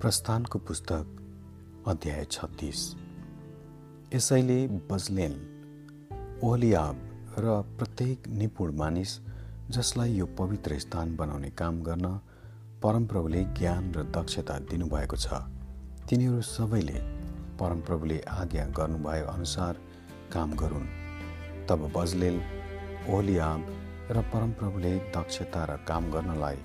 प्रस्थानको पुस्तक अध्याय छत्तिस। यसैले बजलेन ओहलियाब र प्रत्येक निपुण मानिस जसलाई यो पवित्र स्थान बनाउने काम गर्न परमप्रभुले ज्ञान र दक्षता दिनुभएको छ। तिनीहरू सबैले परमप्रभुले आज्ञा गर्नुभए अनुसार काम गरून्। तब बजलेल ओहलियाब र परमप्रभुले दक्षता र काम गर्नलाई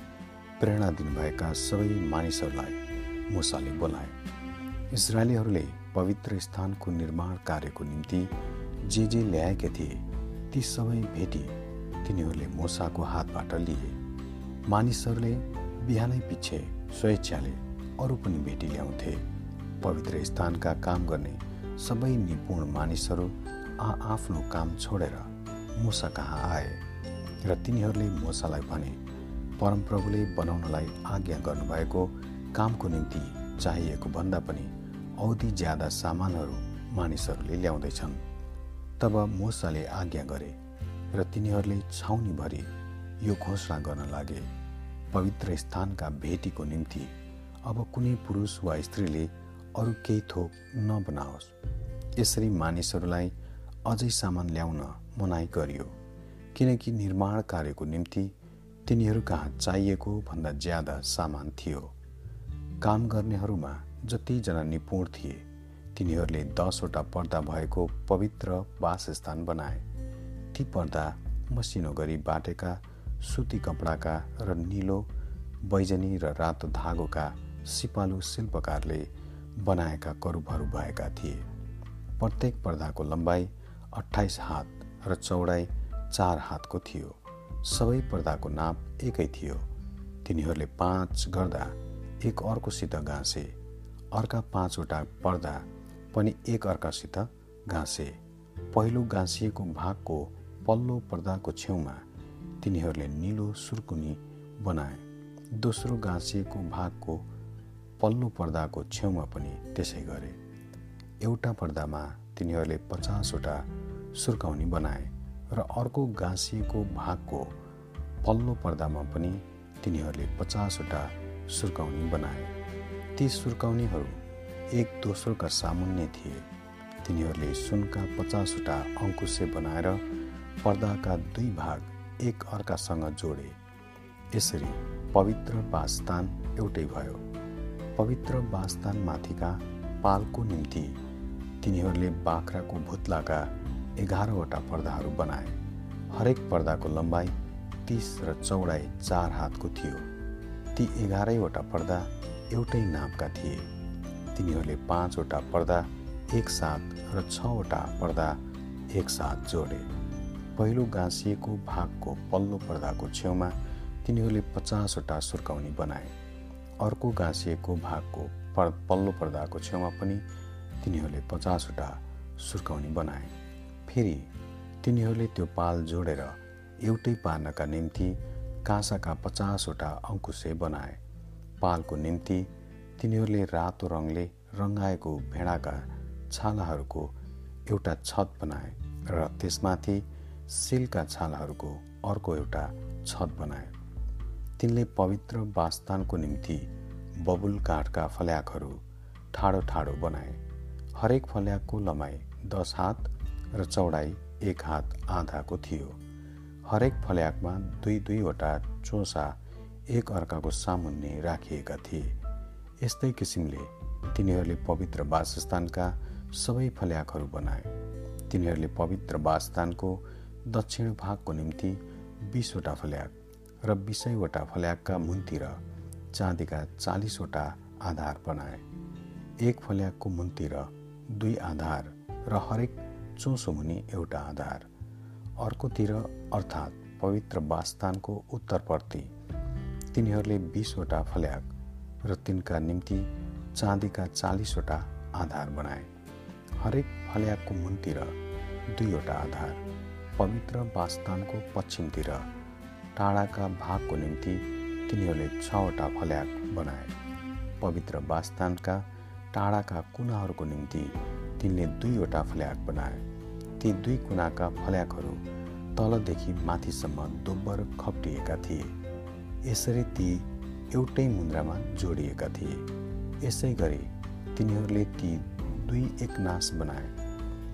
प्रेरणा दिनुभएका सबै मानिसहरूलाई मुसाले बोलाए इसरायलीहरूले पवित्र स्थानको निर्माण कार्यको निम्ति जे जे ल्याएका थिए ती सबै भेटी तिनीहरूले मुसाको हातबाट लिए। मानिसहरूले बिहानै पछि स्वेच्छाले अरू पनि भेटी ल्याउँथे। पवित्र स्थानका काम गर्ने सबै निपुण मानिसहरू आ आफ्नो काम छोडेर मुसा कहाँ आए र तिनीहरूले मुसालाई भने परमप्रभुले बनाउनलाई आज्ञा गर्नुभएको कामको निम्ति चाहिएको भन्दा पनि औधी ज्यादा सामानहरू मानिसहरूले ल्याउँदैछन्। तब मोसाले आज्ञा गरे र तिनीहरूले छाउनीभरि यो घोषणा गर्न लागे पवित्र स्थानका भेटीको निम्ति अब कुनै पुरुष वा स्त्रीले अरू केही थोक नबनाओस्। यसरी मानिसहरूलाई अझै सामान ल्याउन मनाइ गरियो किनकि निर्माण कार्यको निम्ति तिनीहरू कहाँ चाहिएको भन्दा ज्यादा सामान थियो। काम गर्नेहरूमा जतिजना निपुण थिए तिनीहरूले दसवटा पर्दा भएको पवित्र वासस्थान बनाए। ती पर्दा मसिनो गरी बाटेका सुती कपडाका र निलो बैजनी र रातो धागोका सिपालु शिल्पकारले बनाएका करुबहरू भएका थिए। प्रत्येक पर्दाको लम्बाइ अठाइस हात र चौडाइ चार हातको थियो। सबै पर्दाको नाप एकै थियो। तिनीहरूले पाँच गर्दा एक अर्कोसित गाँसे अर्का पाँचवटा पर्दा पनि एक अर्कासित गाँसे पहिलो गाँसिएको भागको पल्लो पर्दाको छेउमा तिनीहरूले निलो सुर्कुनी बनाए। दोस्रो गाँसिएको भागको पल्लो पर्दाको छेउमा पनि त्यसै गरे। एउटा पर्दामा तिनीहरूले पचासवटा सुर्काउनी बनाए र अर्को गाँसिएको भागको पल्लो पर्दामा पनि तिनीहरूले पचासवटा सुर्काउनी बनाए। ती सुर्काउनीहरू एक दोस्रोका सामुन्ने थिए। तिनीहरूले सुनका पचासवटा अङ्कुशे बनाएर पर्दाका दुई भाग एक अर्कासँग जोडे। यसरी पवित्र वासस्थान एउटै भयो। पवित्र वासस्थान माथिका पालको निम्ति तिनीहरूले बाख्राको भुत्लाका एघारवटा पर्दाहरू बनाए। हरेक पर्दाको लम्बाइ तिस र चौडाइ चार हातको थियो। ती एघारैवटा पर्दा एउटै नामका थिए। तिनीहरूले पाँचवटा पर्दा एकसाथ र छवटा पर्दा एकसाथ जोडे। पहिलो गाँसिएको भागको पल्लो पर्दाको छेउमा तिनीहरूले पचासवटा सुर्काउनी बनाए। अर्को गाँसिएको भागको पर पल्लो पर्दाको छेउमा पनि तिनीहरूले पचासवटा सुर्काउनी बनाए। फेरि तिनीहरूले त्यो पाल जोडेर एउटै पार्नका निम्ति काँसाका पचासवटा अङ्कुशे बनाए। पालको निम्ति तिनीहरूले रातो रङले रङ्गाएको भेडाका छालाहरूको एउटा छत बनाए र त्यसमाथि सिलका छालाहरूको अर्को एउटा छत बनाए। तिनले पवित्र वासस्थानको निम्ति बबुल काठका फल्याकहरू ठाडो ठाडो बनाए। हरेक फल्याकको लमाइ दस हात र चौडाइ एक हात आधाको थियो। हरेक फल्याकमा दुई दुईवटा चोसा एक अर्काको सामुन्ने राखिएका थिए। यस्तै किसिमले तिनीहरूले पवित्र वासस्थानका सबै फल्याकहरू बनाए। तिनीहरूले पवित्र वासस्थानको दक्षिण भागको निम्ति बिसवटा फल्याक र बिसैवटा फल्याकका मुन्तिर चाँदीका चालिसवटा आधार बनाए। एक फल्याकको मुन्तिर दुई आधार र हरेक चोसो मुनि एउटा आधार। अर्कोतिर अर्थात् पवित्र वासस्थानको उत्तरप्रति तिनीहरूले बिसवटा फल्याक र तिनका निम्ति चाँदीका चालिसवटा आधार बनाए। हरेक फल्याकको मुनतिर दुईवटा आधार पवित्र वासस्थानको पश्चिमतिर टाढाका भागको निम्ति तिनीहरूले छवटा फल्याक बनाए। पवित्र वासस्थानका टाढाका कुनाहरूको निम्ति तिनले दुईवटा फल्याक बनाए। ती दुई कुनाका फल्याकहरू तलदेखि माथिसम्म दोब्बर खप्टिएका थिए। यसरी ती एउटै मुद्रामा जोडिएका थिए। यसै गरी तिनीहरूले ती दुई एकनाश बनाए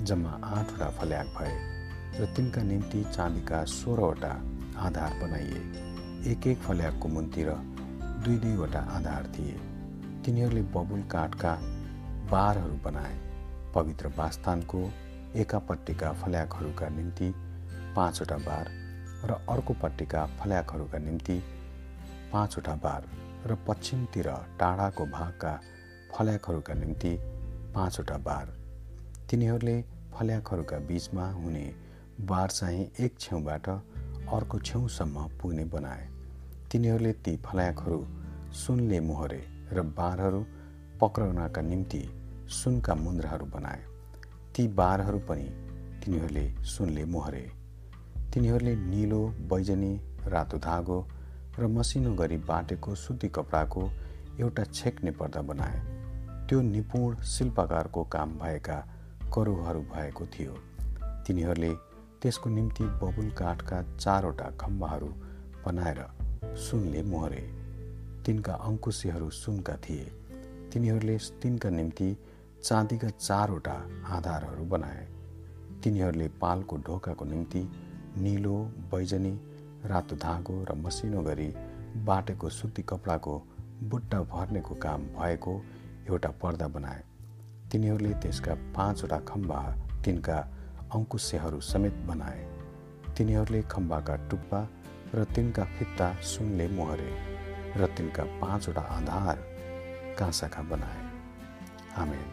जम्मा आठवटा फल्याक भए र तिनका निम्ति चाँदीका सोह्रवटा आधार बनाइए। एक एक फल्याकको मुन्तिर दुई दुईवटा आधार थिए। तिनीहरूले बबुल काठका बारहरू बनाए पवित्र वास्थानको एकापट्टिका फल्याकहरूका निम्ति पाँचवटा बार र अर्कोपट्टिका फल्याकहरूका निम्ति पाँचवटा बार र पश्चिमतिर टाढाको भागका फल्याकहरूका निम्ति पाँचवटा बार। तिनीहरूले फल्याकहरूका बिचमा हुने बार चाहिँ एक छेउबाट अर्को छेउसम्म पुग्ने बनाए। तिनीहरूले ती फल्याकहरू सुनले मोहरे र बारहरू पक्राउनका निम्ति सुनका मुन्द्राहरू बनाए। ती बारहरू पनि तिनीहरूले सुनले मोहरे। तिनीहरूले निलो बैजनी रातो धागो र मसिनो गरी बाटेको सुती कपडाको एउटा छेक्ने पर्दा बनाए। त्यो निपुण शिल्पकारको काम भएका करुहरू भएको थियो। तिनीहरूले त्यसको निम्ति बबुल काठका चारवटा खम्बाहरू बनाएर सुनले मोहरे। तिनका अङ्कुशीहरू सुनका थिए। तिनीहरूले तिनका निम्ति चाँदीका चारवटा आधारहरू बनाए। तिनीहरूले पालको ढोकाको निम्ति निलो बैजनी रातो धागो र मसिनो गरी बाटेको सुती कपडाको बुट्टा भर्नेको काम भएको एउटा पर्दा बनाए। तिनीहरूले त्यसका पाँचवटा खम्बा तिनका अङ्कुशेहरू समेत बनाए। तिनीहरूले खम्बाका टुप्पा र तिनका फित्ता सुनले मोहरे र तिनका पाँचवटा आधार काँसाका बनाए। Amen.